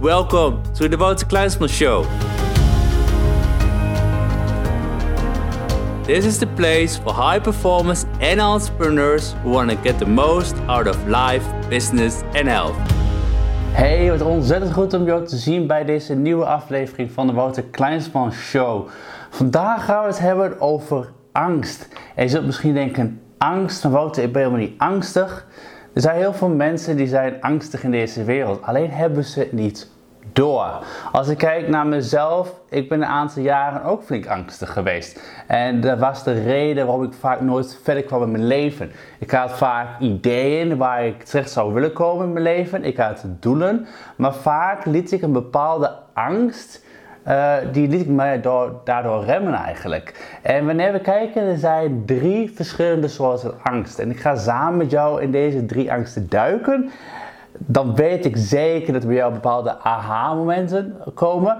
Welcome to the Wouter Kleinsman Show. This is the place for high performers and entrepreneurs who want to get the most out of life, business and health. Hey, wat ontzettend goed om jou te zien bij deze nieuwe aflevering van de Wouter Kleinsman Show. Vandaag gaan we het hebben over angst. En je zult misschien denken, angst, van Wouter, ik ben helemaal niet angstig. Er zijn heel veel mensen die zijn angstig in deze wereld, alleen hebben ze het niet door. Als ik kijk naar mezelf, ik ben een aantal jaren ook flink angstig geweest. En dat was de reden waarom ik vaak nooit verder kwam in mijn leven. Ik had vaak ideeën waar ik terecht zou willen komen in mijn leven. Ik had doelen, maar vaak liet ik een bepaalde angst uh, die liet ik mij door, daardoor remmen eigenlijk. En wanneer we kijken, er zijn drie verschillende soorten angst. En ik ga samen met jou in deze drie angsten duiken. Dan weet ik zeker dat bij jou bepaalde aha-momenten komen.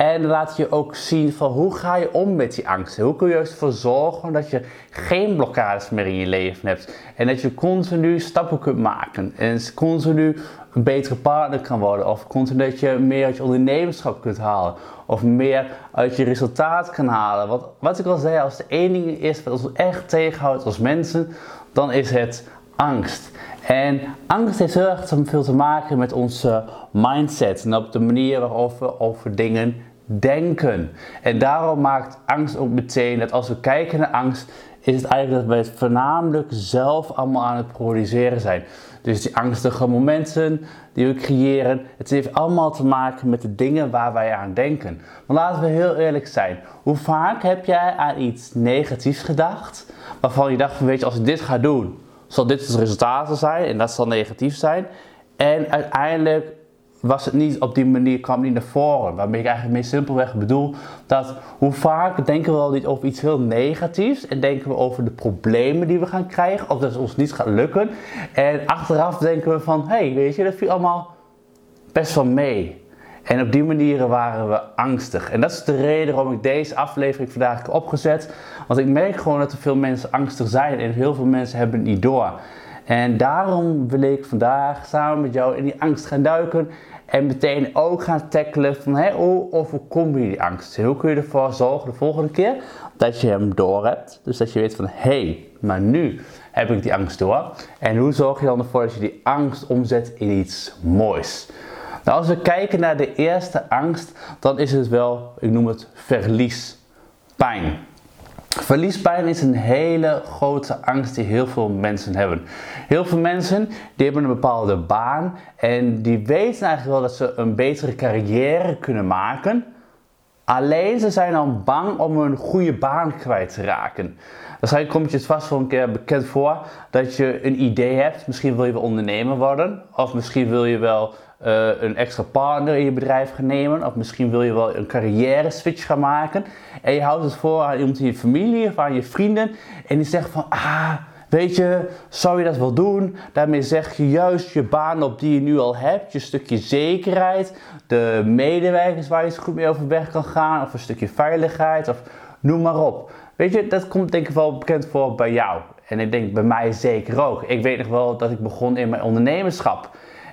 En laat je ook zien van hoe ga je om met die angsten. Hoe kun je ervoor zorgen dat je geen blokkades meer in je leven hebt. En dat je continu stappen kunt maken. En continu een betere partner kan worden. Of continu dat je meer uit je ondernemerschap kunt halen. Of meer uit je resultaat kan halen. Want wat ik al zei, als de ding is wat ons echt tegenhoudt als mensen, dan is het angst. En angst heeft heel erg veel te maken met onze mindset en op de manier waarop we over dingen denken. En daarom maakt angst ook meteen dat als we kijken naar angst, is het eigenlijk dat het voornamelijk zelf allemaal aan het produceren zijn. Dus die angstige momenten die we creëren, het heeft allemaal te maken met de dingen waar wij aan denken. Maar laten we heel eerlijk zijn. Hoe vaak heb jij aan iets negatiefs gedacht, waarvan je dacht weet je, als ik dit ga doen, zal dit het resultaat zijn en dat zal negatief zijn. En uiteindelijk was het niet op die manier, kwam niet naar voren. Waarmee ik eigenlijk mee simpelweg bedoel dat hoe vaak denken we al niet over iets heel negatiefs en denken we over de problemen die we gaan krijgen of dat het ons niet gaat lukken. En achteraf denken we van, hé, hey, weet je, dat viel allemaal best wel mee. En op die manieren waren we angstig. En dat is de reden waarom ik deze aflevering vandaag heb opgezet. Want ik merk gewoon dat er veel mensen angstig zijn en heel veel mensen hebben het niet door. En daarom wil ik vandaag samen met jou in die angst gaan duiken. En meteen ook gaan tackelen van hey, hoe overkom je die angst? Hoe kun je ervoor zorgen de volgende keer dat je hem door hebt. Dus dat je weet van hé, hey, maar nu heb ik die angst door. En hoe zorg je dan ervoor dat je die angst omzet in iets moois? Nou, als we kijken naar de eerste angst, dan is het wel, ik noem het verliespijn. Verliespijn is een hele grote angst die heel veel mensen hebben. Heel veel mensen die hebben een bepaalde baan en die weten eigenlijk wel dat ze een betere carrière kunnen maken. Alleen ze zijn dan bang om een goede baan kwijt te raken. Waarschijnlijk komt je het vast wel een keer bekend voor dat je een idee hebt. Misschien wil je wel ondernemer worden. Of misschien wil je wel uh, een extra partner in je bedrijf gaan nemen. Of misschien wil je wel een carrière switch gaan maken. En je houdt het voor aan iemand in je familie of aan je vrienden. En die zegt van, ah, weet je, zou je dat wel doen? Daarmee zeg je juist je baan op die je nu al hebt. Je stukje zekerheid. De medewerkers waar je goed mee overweg kan gaan. Of een stukje veiligheid. Of noem maar op. Weet je, dat komt denk ik wel bekend voor bij jou. En ik denk bij mij zeker ook. Ik weet nog wel dat ik begon in mijn ondernemerschap.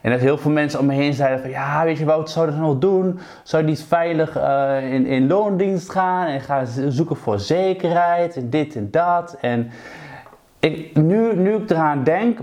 En dat heel veel mensen om me heen zeiden van ja, weet je wat zou je dat nog doen? Zou je niet veilig uh, in, in loondienst gaan en gaan zoeken voor zekerheid en dit en dat? En ik, nu, nu ik eraan denk,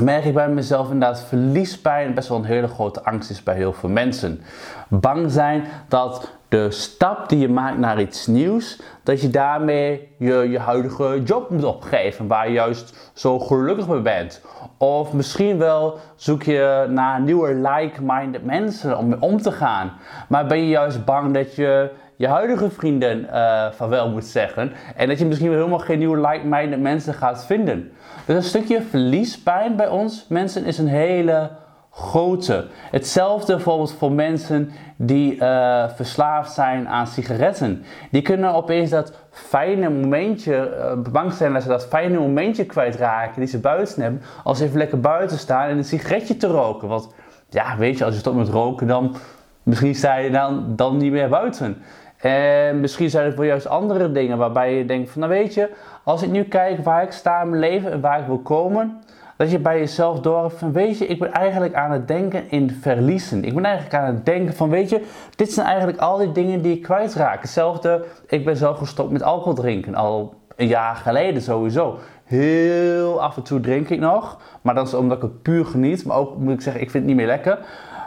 merk ik bij mezelf inderdaad verliespijn best wel een hele grote angst is bij heel veel mensen. Bang zijn dat de stap die je maakt naar iets nieuws, dat je daarmee je, je huidige job moet opgeven, waar je juist zo gelukkig mee bent. Of misschien wel zoek je naar nieuwe like-minded mensen om mee om te gaan. Maar ben je juist bang dat je je huidige vrienden uh, van wel moet zeggen. En dat je misschien wel helemaal geen nieuwe like-minded mensen gaat vinden. Dus een stukje verliespijn bij ons mensen is een hele grote. Hetzelfde bijvoorbeeld voor mensen die uh, verslaafd zijn aan sigaretten. Die kunnen opeens dat fijne momentje, uh, bang zijn dat ze dat fijne momentje kwijtraken die ze buiten hebben, als ze even lekker buiten staan en een sigaretje te roken. Want ja, weet je, als je stopt met roken, dan misschien sta je dan, dan niet meer buiten. En misschien zijn het wel juist andere dingen waarbij je denkt van, nou weet je, als ik nu kijk waar ik sta in mijn leven en waar ik wil komen, dat je bij jezelf door van weet je, ik ben eigenlijk aan het denken in verliezen. Ik ben eigenlijk aan het denken van weet je, dit zijn eigenlijk al die dingen die ik kwijtraak. Hetzelfde, ik ben zelf gestopt met alcohol drinken al een jaar geleden sowieso. Heel af en toe drink ik nog, maar dat is omdat ik het puur geniet. Maar ook moet ik zeggen, ik vind het niet meer lekker.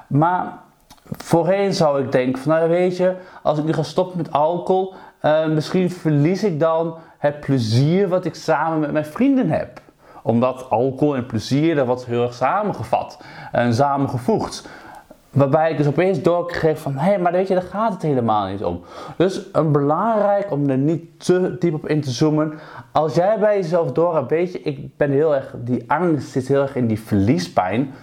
Maar voorheen zou ik denken van nou weet je, als ik nu ga stoppen met alcohol, uh, misschien verlies ik dan het plezier wat ik samen met mijn vrienden heb omdat alcohol en plezier, dat wordt heel erg samengevat en samengevoegd. Waarbij ik dus opeens doorkreeg van, hé, maar weet je, daar gaat het helemaal niet om. Dus een belangrijk om er niet te diep op in te zoomen. Als jij bij jezelf door hebt, weet je, ik ben heel erg, die angst zit heel erg in die verliespijn.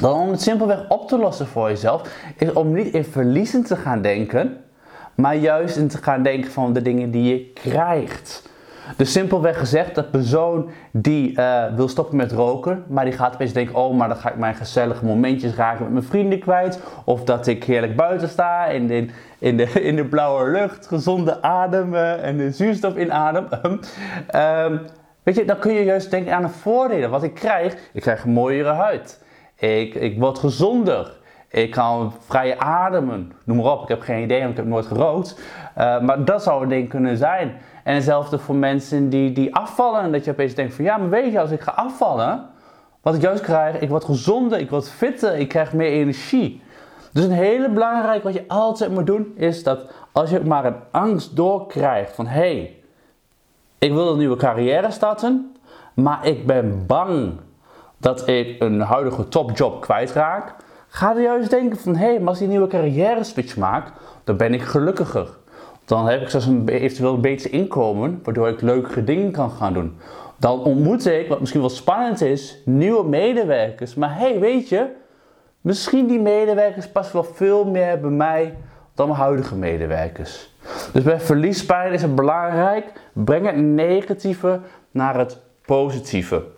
Dan om het simpelweg op te lossen voor jezelf, is om niet in verliezen te gaan denken, maar juist in te gaan denken van de dingen die je krijgt. Dus simpelweg gezegd, dat persoon die uh, wil stoppen met roken, maar die gaat opeens denken, oh, maar dan ga ik mijn gezellige momentjes raken met mijn vrienden kwijt. Of dat ik heerlijk buiten sta in de, in de, in de blauwe lucht, gezonde adem en de zuurstof inadem. um, weet je, dan kun je juist denken aan de voordelen. Wat ik krijg, ik krijg een mooiere huid. Ik, ik word gezonder. Ik kan vrij ademen. Noem maar op. Ik heb geen idee, want ik heb nooit gerookt. Uh, maar dat zou een ding kunnen zijn. En hetzelfde voor mensen die, die afvallen. Dat je opeens denkt van ja, maar weet je, als ik ga afvallen, wat ik juist krijg, ik word gezonder, ik word fitter, ik krijg meer energie. Dus een hele belangrijk wat je altijd moet doen, is dat als je maar een angst doorkrijgt van hé, hey, ik wil een nieuwe carrière starten, maar ik ben bang dat ik een huidige topjob kwijtraak. Ga er juist denken van hé, hey, maar als ik een nieuwe carrière switch maak, dan ben ik gelukkiger. Dan heb ik zelfs een, eventueel een beter inkomen, waardoor ik leukere dingen kan gaan doen. Dan ontmoet ik, wat misschien wel spannend is, nieuwe medewerkers. Maar hey, weet je, misschien die medewerkers passen wel veel meer bij mij dan mijn huidige medewerkers. Dus bij verliespijn is het belangrijk, breng het negatieve naar het positieve.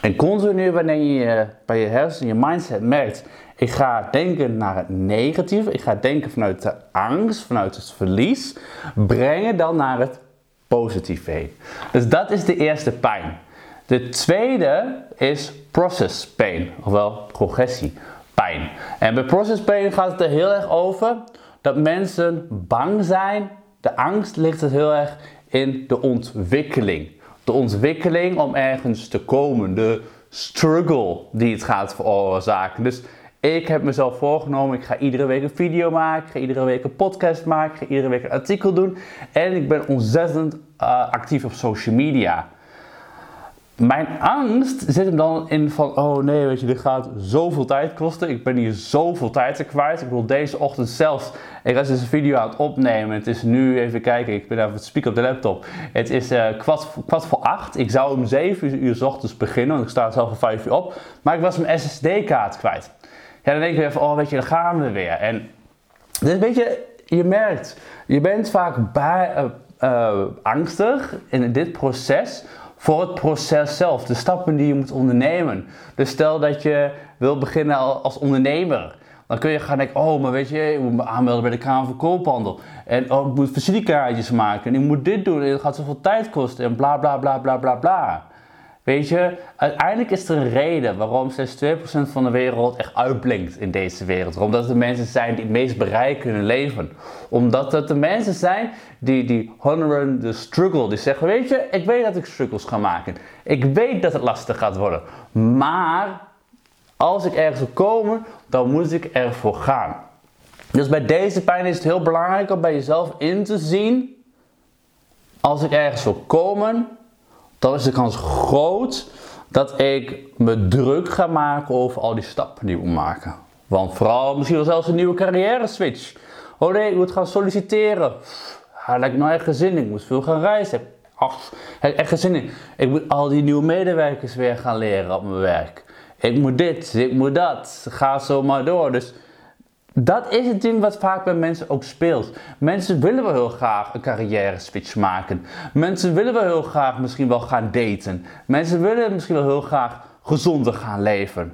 En continu wanneer je bij je hersenen, je mindset merkt, ik ga denken naar het negatieve. Ik ga denken vanuit de angst, vanuit het verlies. Brengen dan naar het positieve heen. Dus dat is de eerste pijn. De tweede is process pain, ofwel progressiepijn. En bij process pain gaat het er heel erg over dat mensen bang zijn. De angst ligt het heel erg in de ontwikkeling. De ontwikkeling om ergens te komen, de struggle die het gaat veroorzaken. Dus ik heb mezelf voorgenomen, ik ga iedere week een video maken, ga iedere week een podcast maken, ga iedere week een artikel doen. En ik ben ontzettend uh, actief op social media. Mijn angst zit hem dan in van, oh nee, weet je, dit gaat zoveel tijd kosten. Ik ben hier zoveel tijd te kwijt. Ik wil deze ochtend zelfs, ik was dus een video aan het opnemen. Het is nu, even kijken, ik ben even het spieken op de laptop. Het is uh, kwart, kwart, voor acht. Ik zou om 7 uur s ochtends beginnen, want ik sta zelf om 5 uur op. Maar ik was mijn SSD-kaart kwijt. Ja, dan denk je weer van, oh weet je, dan gaan we weer. En dus weet je, je merkt, je bent vaak bij, uh, uh, angstig in dit proces voor het proces zelf, de stappen die je moet ondernemen. Dus stel dat je wil beginnen als ondernemer. Dan kun je gaan denken, oh, maar weet je, ik moet me aanmelden bij de Kamer van Koophandel. En oh, ik moet visitekaartjes maken. En ik moet dit doen. En het gaat zoveel tijd kosten. En bla bla bla bla bla bla. Weet je, uiteindelijk is er een reden waarom slechts 2% van de wereld echt uitblinkt in deze wereld. Omdat de mensen zijn die het meest bereik kunnen leven. Omdat het de mensen zijn die, die honoren de struggle. Die zeggen, weet je, ik weet dat ik struggles ga maken. Ik weet dat het lastig gaat worden. Maar als ik ergens wil komen, dan moet ik ervoor gaan. Dus bij deze pijn is het heel belangrijk om bij jezelf in te zien. Als ik ergens wil komen, dan is de kans groot dat ik me druk ga maken over al die stappen die ik moet maken. Want vooral misschien wel zelfs een nieuwe carrière switch. Oh nee, ik moet gaan solliciteren. Daar heb ik nou echt gezin in. Ik moet veel gaan reizen. Ach, heb echt geen zin in. Ik moet al die nieuwe medewerkers weer gaan leren op mijn werk. Ik moet dit, ik moet dat. Ga zo maar door. Dus dat is het ding wat vaak bij mensen ook speelt. Mensen willen wel heel graag een carrière switch maken. Mensen willen wel heel graag misschien wel gaan daten. Mensen willen misschien wel heel graag gezonder gaan leven.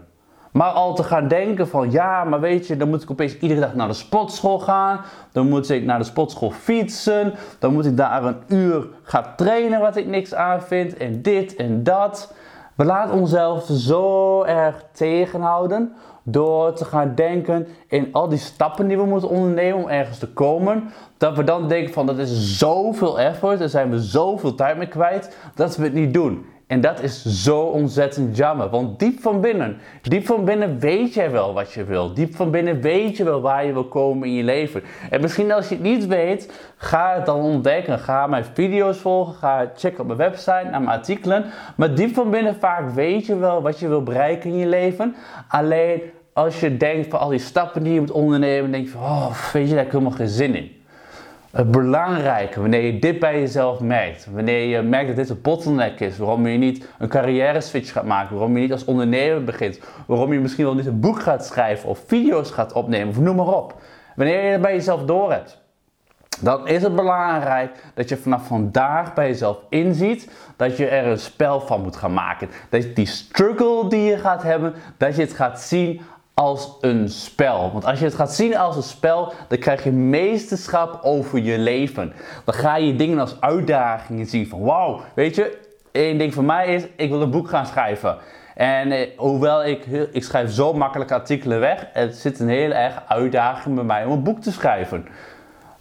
Maar al te gaan denken van ja, maar weet je, dan moet ik opeens iedere dag naar de sportschool gaan. Dan moet ik naar de sportschool fietsen. Dan moet ik daar een uur gaan trainen wat ik niks aan vind. En dit en dat. We laten onszelf zo erg tegenhouden door te gaan denken in al die stappen die we moeten ondernemen om ergens te komen. Dat we dan denken van dat is zoveel effort, daar zijn we zoveel tijd mee kwijt, dat we het niet doen. En dat is zo ontzettend jammer. Want diep van binnen, diep van binnen weet jij wel wat je wil. Diep van binnen weet je wel waar je wil komen in je leven. En misschien als je het niet weet, ga het dan ontdekken. Ga mijn video's volgen, ga checken op mijn website, naar mijn artikelen. Maar diep van binnen vaak weet je wel wat je wil bereiken in je leven. Alleen als je denkt van al die stappen die je moet ondernemen, denk je van, oh, weet je, daar ik helemaal geen zin in het belangrijke, wanneer je dit bij jezelf merkt, wanneer je merkt dat dit een bottleneck is, waarom je niet een carrière switch gaat maken, waarom je niet als ondernemer begint, waarom je misschien wel niet een boek gaat schrijven of video's gaat opnemen of noem maar op. Wanneer je het bij jezelf door hebt, dan is het belangrijk dat je vanaf vandaag bij jezelf inziet dat je er een spel van moet gaan maken. Dat die struggle die je gaat hebben, dat je het gaat zien als een spel. Want als je het gaat zien als een spel, dan krijg je meesterschap over je leven. Dan ga je dingen als uitdagingen zien van wauw, weet je, één ding voor mij is, ik wil een boek gaan schrijven. En eh, hoewel ik, ik schrijf zo makkelijk artikelen weg, het zit een hele erg uitdaging bij mij om een boek te schrijven.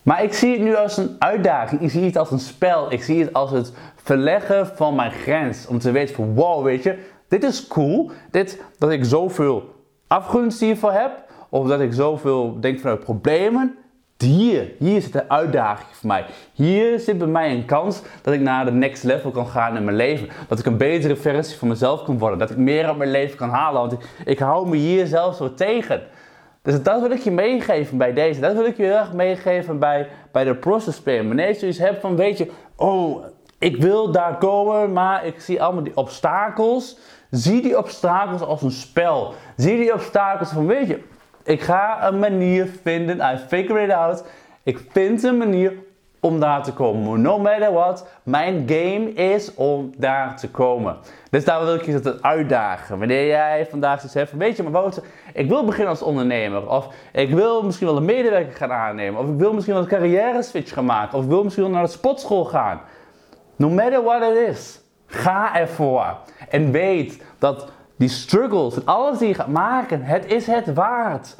Maar ik zie het nu als een uitdaging, ik zie het als een spel, ik zie het als het verleggen van mijn grens. Om te weten van wow, weet je, dit is cool, dit, dat ik zoveel afgunst hiervoor heb, of dat ik zoveel denk vanuit problemen. Hier, hier zit een uitdaging voor mij. Hier zit bij mij een kans dat ik naar de next level kan gaan in mijn leven. Dat ik een betere versie van mezelf kan worden. Dat ik meer uit mijn leven kan halen. Want ik, hou me hier zelf zo tegen. Dus dat wil ik je meegeven bij deze. Dat wil ik je heel erg meegeven bij, bij de process plan. Wanneer je zoiets hebt van, weet je, oh, ik wil daar komen, maar ik zie allemaal die obstakels. Zie die obstakels als een spel. Zie die obstakels van, weet je, ik ga een manier vinden, I figure it out. Ik vind een manier om daar te komen. No matter what, mijn game is om daar te komen. Dus daar wil ik je het uitdagen. Wanneer jij vandaag zoiets hebt van, weet je, maar Wouter, ik wil beginnen als ondernemer. Of ik wil misschien wel een medewerker gaan aannemen. Of ik wil misschien wel een carrière switch gaan maken. Of ik wil misschien wel naar de sportschool gaan. No matter what it is. Ga ervoor. En weet dat die struggles en alles die je gaat maken, het is het waard.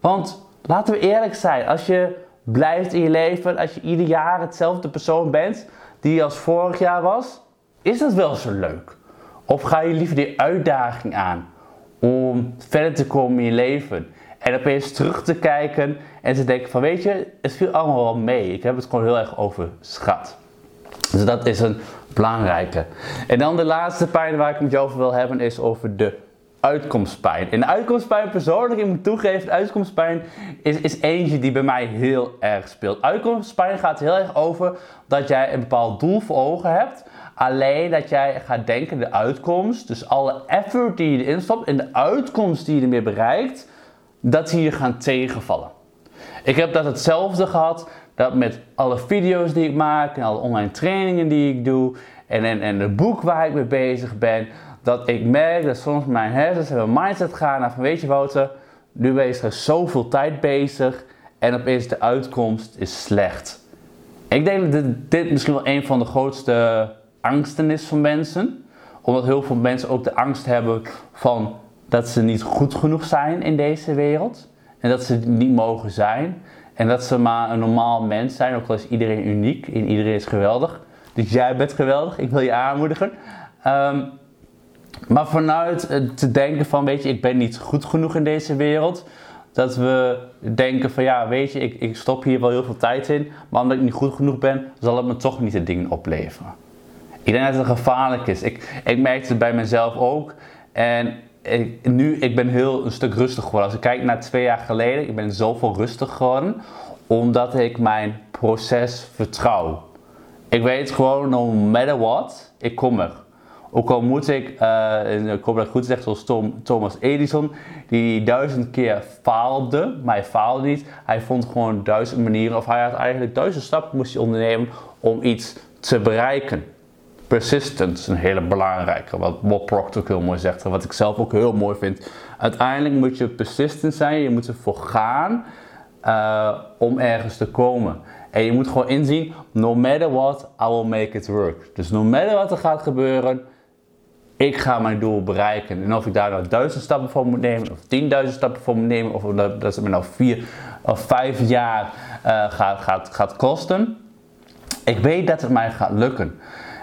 Want laten we eerlijk zijn, als je blijft in je leven, als je ieder jaar hetzelfde persoon bent die als vorig jaar was, is dat wel zo leuk? Of ga je liever die uitdaging aan om verder te komen in je leven? En opeens terug te kijken en te denken van weet je, het viel allemaal wel mee. Ik heb het gewoon heel erg overschat. Dus dat is een belangrijke. En dan de laatste pijn waar ik met je over wil hebben is over de uitkomstpijn. En de uitkomstpijn persoonlijk, ik moet toegeven, de uitkomstpijn is, is eentje die bij mij heel erg speelt. Uitkomstpijn gaat heel erg over dat jij een bepaald doel voor ogen hebt. Alleen dat jij gaat denken de uitkomst, dus alle effort die je erin stopt en de uitkomst die je ermee bereikt, dat die je gaan tegenvallen. Ik heb dat hetzelfde gehad dat met alle video's die ik maak en alle online trainingen die ik doe en, en, en het boek waar ik mee bezig ben, dat ik merk dat soms mijn hersens hebben een mindset gaan naar van weet je Wouter, nu ben je zoveel tijd bezig en opeens de uitkomst is slecht. Ik denk dat dit, misschien wel een van de grootste angsten is van mensen. Omdat heel veel mensen ook de angst hebben van dat ze niet goed genoeg zijn in deze wereld. En dat ze niet mogen zijn. En dat ze maar een normaal mens zijn, ook al is iedereen uniek en iedereen is geweldig. Dus jij bent geweldig, ik wil je aanmoedigen. Ehm, maar vanuit te denken van, weet je, ik ben niet goed genoeg in deze wereld. Dat we denken van, ja, weet je, ik, ik stop hier wel heel veel tijd in. Maar omdat ik niet goed genoeg ben, zal het me toch niet de dingen opleveren. Ik denk dat het gevaarlijk is. Ik, ik merkte het bij mezelf ook. En ik, nu, ik ben heel een stuk rustig geworden. Als ik kijk naar twee jaar geleden, ik ben zoveel rustig geworden. Omdat ik mijn proces vertrouw. Ik weet gewoon, no matter what, ik kom er. Ook al moet ik, uh, ik hoop dat goed zegt zoals Thomas Edison, die duizend keer faalde, maar hij faalde niet. Hij vond gewoon duizend manieren, of hij had eigenlijk duizend stappen moest hij ondernemen om iets te bereiken. Persistence is een hele belangrijke, wat Bob Proctor heel mooi zegt, wat ik zelf ook heel mooi vind. Uiteindelijk moet je persistent zijn, je moet ervoor gaan uh, om ergens te komen. En je moet gewoon inzien, no matter what, I will make it work. Dus no matter wat er gaat gebeuren, ik ga mijn doel bereiken. En of ik daar nou duizend stappen voor moet nemen, of tienduizend stappen voor moet nemen, of dat, het me nou vier of vijf jaar uh, gaat, gaat, gaat kosten. Ik weet dat het mij gaat lukken.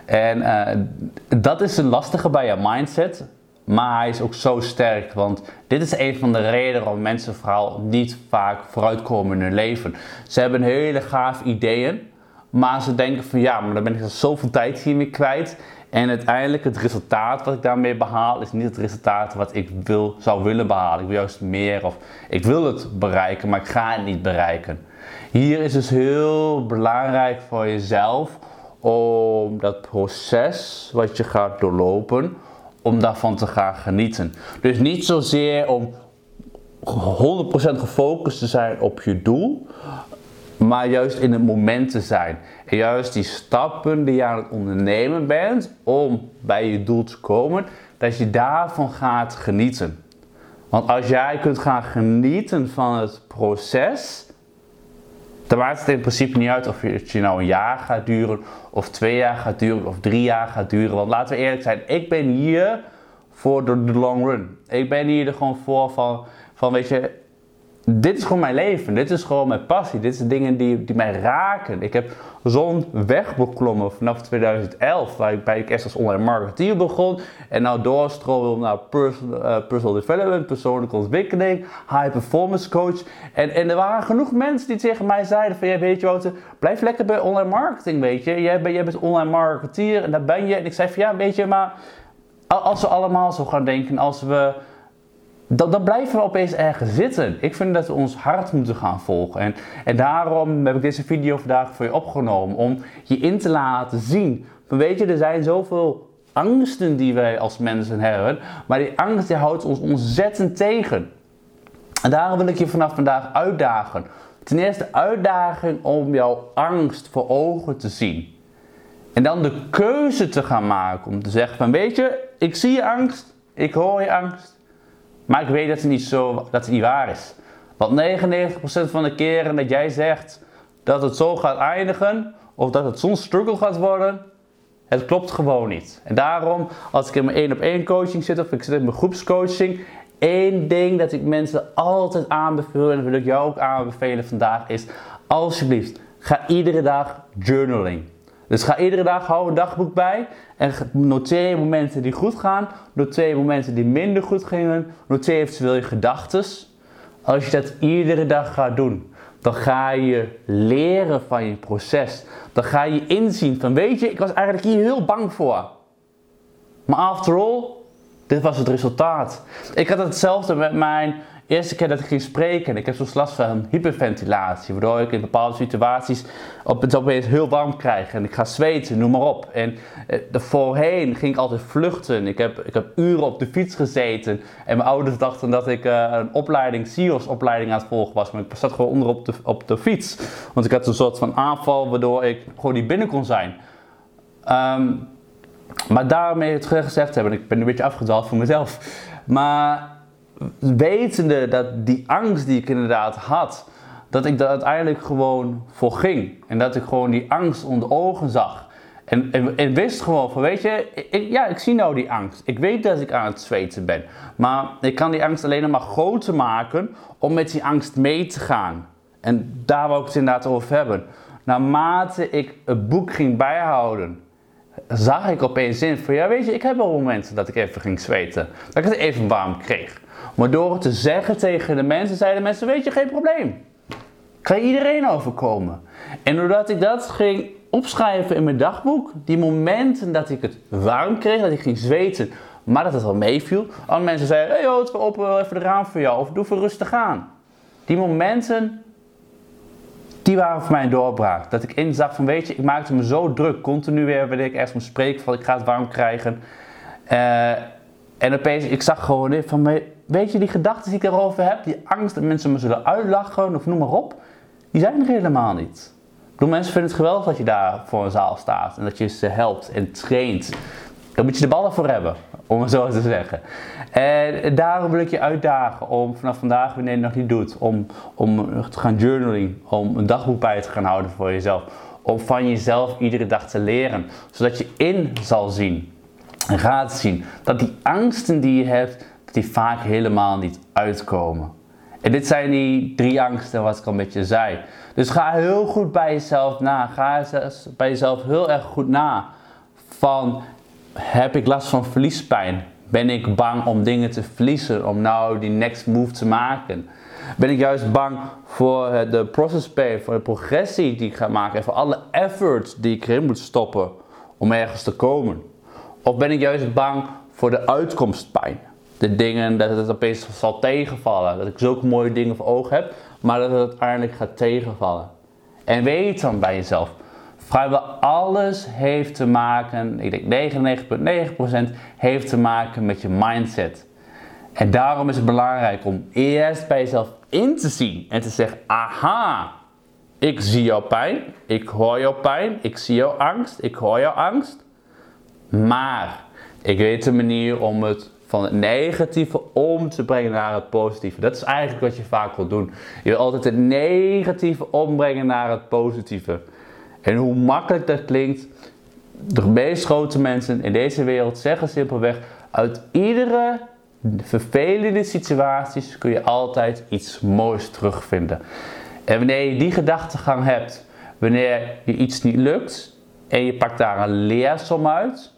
En uh, dat is een lastige bij je mindset. Maar hij is ook zo sterk, want dit is een van de redenen waarom mensen vooral niet vaak vooruitkomen in hun leven. Ze hebben hele gaaf ideeën, maar ze denken van ja, maar dan ben ik zoveel tijd hiermee kwijt. En uiteindelijk het resultaat wat ik daarmee behaal is niet het resultaat wat ik wil, zou willen behalen. Ik wil juist meer of ik wil het bereiken, maar ik ga het niet bereiken. Hier is dus heel belangrijk voor jezelf om dat proces wat je gaat doorlopen, om daarvan te gaan genieten. Dus niet zozeer om 100% gefocust te zijn op je doel, maar juist in het moment te zijn. Juist die stappen die je aan het ondernemen bent om bij je doel te komen, dat je daarvan gaat genieten. Want als jij kunt gaan genieten van het proces, dan maakt het in principe niet uit of het je nou een jaar gaat duren, of twee jaar gaat duren, of drie jaar gaat duren. Want laten we eerlijk zijn, ik ben hier voor de, long run. Ik ben hier er gewoon voor van, van weet je, dit is gewoon mijn leven. Dit is gewoon mijn passie. Dit zijn dingen die, die mij raken. Ik heb zo'n weg beklommen vanaf 2011, waar ik eerst als online marketeer begon. En nou doorstroom naar personal, uh, personal development, persoonlijke ontwikkeling, high performance coach. En, en er waren genoeg mensen die tegen mij zeiden van, ja, weet je wat, blijf lekker bij online marketing, weet je. Jij, bent, jij bent online marketeer en daar ben je. En ik zei van, ja, weet je, maar als we allemaal zo gaan denken, als we dan, blijven we opeens ergens zitten. Ik vind dat we ons hart moeten gaan volgen. En, en daarom heb ik deze video vandaag voor je opgenomen. Om je in te laten zien. Van weet je, er zijn zoveel angsten die wij als mensen hebben. Maar die angst die houdt ons ontzettend tegen. En daarom wil ik je vanaf vandaag uitdagen. Ten eerste uitdaging om jouw angst voor ogen te zien. En dan de keuze te gaan maken om te zeggen van weet je, ik zie je angst, ik hoor je angst. Maar ik weet dat het niet, zo, dat het niet waar is. Want 99% van de keren dat jij zegt dat het zo gaat eindigen, of dat het zo'n struggle gaat worden, het klopt gewoon niet. En daarom, als ik in mijn één op één coaching zit of ik zit in mijn groepscoaching, één ding dat ik mensen altijd aanbeveel en dat wil ik jou ook aanbevelen vandaag is, alsjeblieft, ga iedere dag journaling. Dus ga iedere dag, hou een dagboek bij en noteer momenten die goed gaan, noteer momenten die minder goed gingen, noteer eventueel je gedachten. Als je dat iedere dag gaat doen, dan ga je leren van je proces. Dan ga je inzien van, weet je, ik was eigenlijk hier heel bang voor. Maar after all, dit was het resultaat. Ik had hetzelfde met mijn eerste keer dat ik ging spreken, ik heb soms last van hyperventilatie, waardoor ik in bepaalde situaties op het opeens heel warm krijg en ik ga zweten, noem maar op. En eh, voorheen ging ik altijd vluchten. Ik heb, ik heb uren op de fiets gezeten en mijn ouders dachten dat ik uh, een opleiding, CIO's opleiding aan het volgen was, maar ik zat gewoon onder op de, op de fiets. Want ik had een soort van aanval waardoor ik gewoon niet binnen kon zijn. Um, maar daarmee het gezegd hebben, ik ben een beetje afgedwaald voor mezelf. Maar wetende dat die angst die ik inderdaad had, dat ik daar uiteindelijk gewoon voor ging. En dat ik gewoon die angst onder ogen zag. En, en, wist gewoon van, weet je, ik, ja, ik zie nou die angst. Ik weet dat ik aan het zweten ben. Maar ik kan die angst alleen maar groter maken om met die angst mee te gaan. En daar wil ik het inderdaad over hebben. Naarmate ik het boek ging bijhouden, zag ik opeens in van, ja weet je, ik heb wel momenten dat ik even ging zweten. Dat ik het even warm kreeg. Maar door het te zeggen tegen de mensen, zeiden mensen, weet je, geen probleem. Kan iedereen overkomen. En doordat ik dat ging opschrijven in mijn dagboek, die momenten dat ik het warm kreeg, dat ik ging zweten, maar dat het wel meeviel. Andere mensen zeiden, hey joh, we openen even de raam voor jou, of doe even rustig aan. Die momenten, die waren voor mij een doorbraak. Dat ik inzag van, weet je, ik maakte me zo druk, continu weer wanneer ik ergens moest spreken van, ik ga het warm krijgen. Uh, en opeens, ik zag gewoon van, weet je, die gedachten die ik erover heb, die angst dat mensen me zullen uitlachen of noem maar op, die zijn er helemaal niet. Ik mensen vinden het geweldig dat je daar voor een zaal staat en dat je ze helpt en traint. Daar moet je de ballen voor hebben, om het zo te zeggen. En daarom wil ik je uitdagen om vanaf vandaag, wanneer je het nog niet doet, om, om te gaan journaling, om een dagboek bij te gaan houden voor jezelf. Om van jezelf iedere dag te leren, zodat je in zal zien En gaat zien dat die angsten die je hebt, die vaak helemaal niet uitkomen. En dit zijn die drie angsten wat ik al met je zei. Dus ga heel goed bij jezelf na. Ga bij jezelf heel erg goed na. Van, heb ik last van verliespijn? Ben ik bang om dingen te verliezen? Om nou die next move te maken? Ben ik juist bang voor de process pay, voor de progressie die ik ga maken en voor alle effort die ik erin moet stoppen om ergens te komen? Of ben ik juist bang voor de uitkomstpijn? De dingen dat het opeens zal tegenvallen, dat ik zulke mooie dingen voor ogen heb, maar dat het uiteindelijk gaat tegenvallen. En weet dan bij jezelf, vrijwel alles heeft te maken, ik denk 99,9% heeft te maken met je mindset. En daarom is het belangrijk om eerst bij jezelf in te zien en te zeggen: aha, ik zie jouw pijn, ik hoor jouw pijn, ik zie jouw angst, ik hoor jouw angst. Maar ik weet een manier om het van het negatieve om te brengen naar het positieve. Dat is eigenlijk wat je vaak wil doen. Je wil altijd het negatieve ombrengen naar het positieve. En hoe makkelijk dat klinkt, de meest grote mensen in deze wereld zeggen simpelweg: uit iedere vervelende situaties kun je altijd iets moois terugvinden. En wanneer je die gedachtegang hebt, wanneer je iets niet lukt en je pakt daar een leersom uit,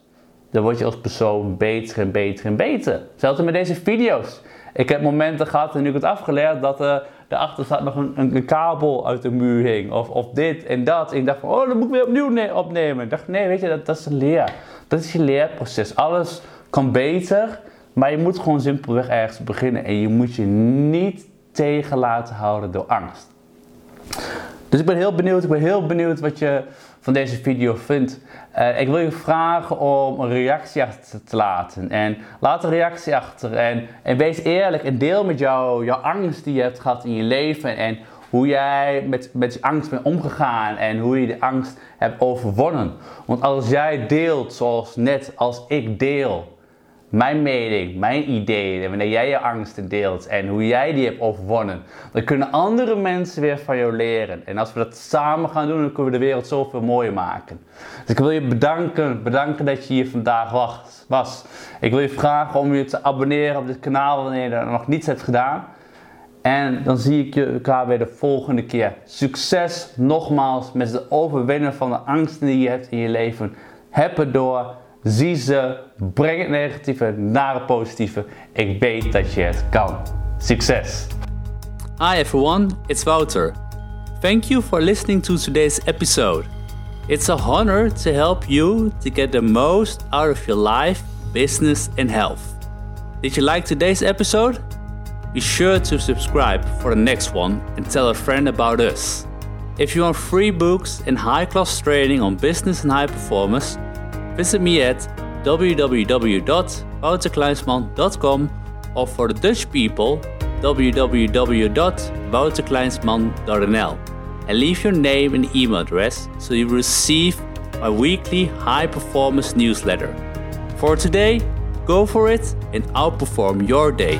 dan word je als persoon beter en beter en beter. Hetzelfde met deze video's. Ik heb momenten gehad, en nu ik het afgeleerd, dat uh, erachter staat nog een, een, kabel uit de muur hing. Of, of dit en dat. En ik dacht van, oh, dan moet ik weer opnieuw opnemen. Ik dacht, nee, weet je, dat, dat is een leer. Dat is je leerproces. Alles kan beter, maar je moet gewoon simpelweg ergens beginnen. En je moet je niet tegen laten houden door angst. Dus ik ben heel benieuwd, ik ben heel benieuwd wat je van deze video vindt. Uh, ik wil je vragen om een reactie achter te laten. En laat een reactie achter. En, en wees eerlijk en deel met jou jouw angst die je hebt gehad in je leven. En hoe jij met, met die angst bent omgegaan. En hoe je de angst hebt overwonnen. Want als jij deelt zoals net als ik deel mijn mening, mijn ideeën, en wanneer jij je angsten deelt en hoe jij die hebt overwonnen, dan kunnen andere mensen weer van jou leren. En als we dat samen gaan doen, dan kunnen we de wereld zoveel mooier maken. Dus ik wil je bedanken, bedanken dat je hier vandaag was. Ik wil je vragen om je te abonneren op dit kanaal wanneer je dat nog niets hebt gedaan. En dan zie ik je elkaar weer de volgende keer. Succes nogmaals met het overwinnen van de angsten die je hebt in je leven. Heb het door. Zie ze, breng het negatieve naar het positieve. Ik weet dat je het kan. Succes! Hi everyone, it's Wouter. Thank you for listening to today's episode. It's a honor to help you to get the most out of your life, business, and health. Did you like today's episode? Be sure to subscribe for the next one and tell a friend about us. If you want free books and high class training on business and high performance, visit me at www.wouterkleinsman.com or for the Dutch people, www.wouterkleinsman.nl and leave your name and email address so you receive my weekly high performance newsletter. For today, go for it and outperform your day.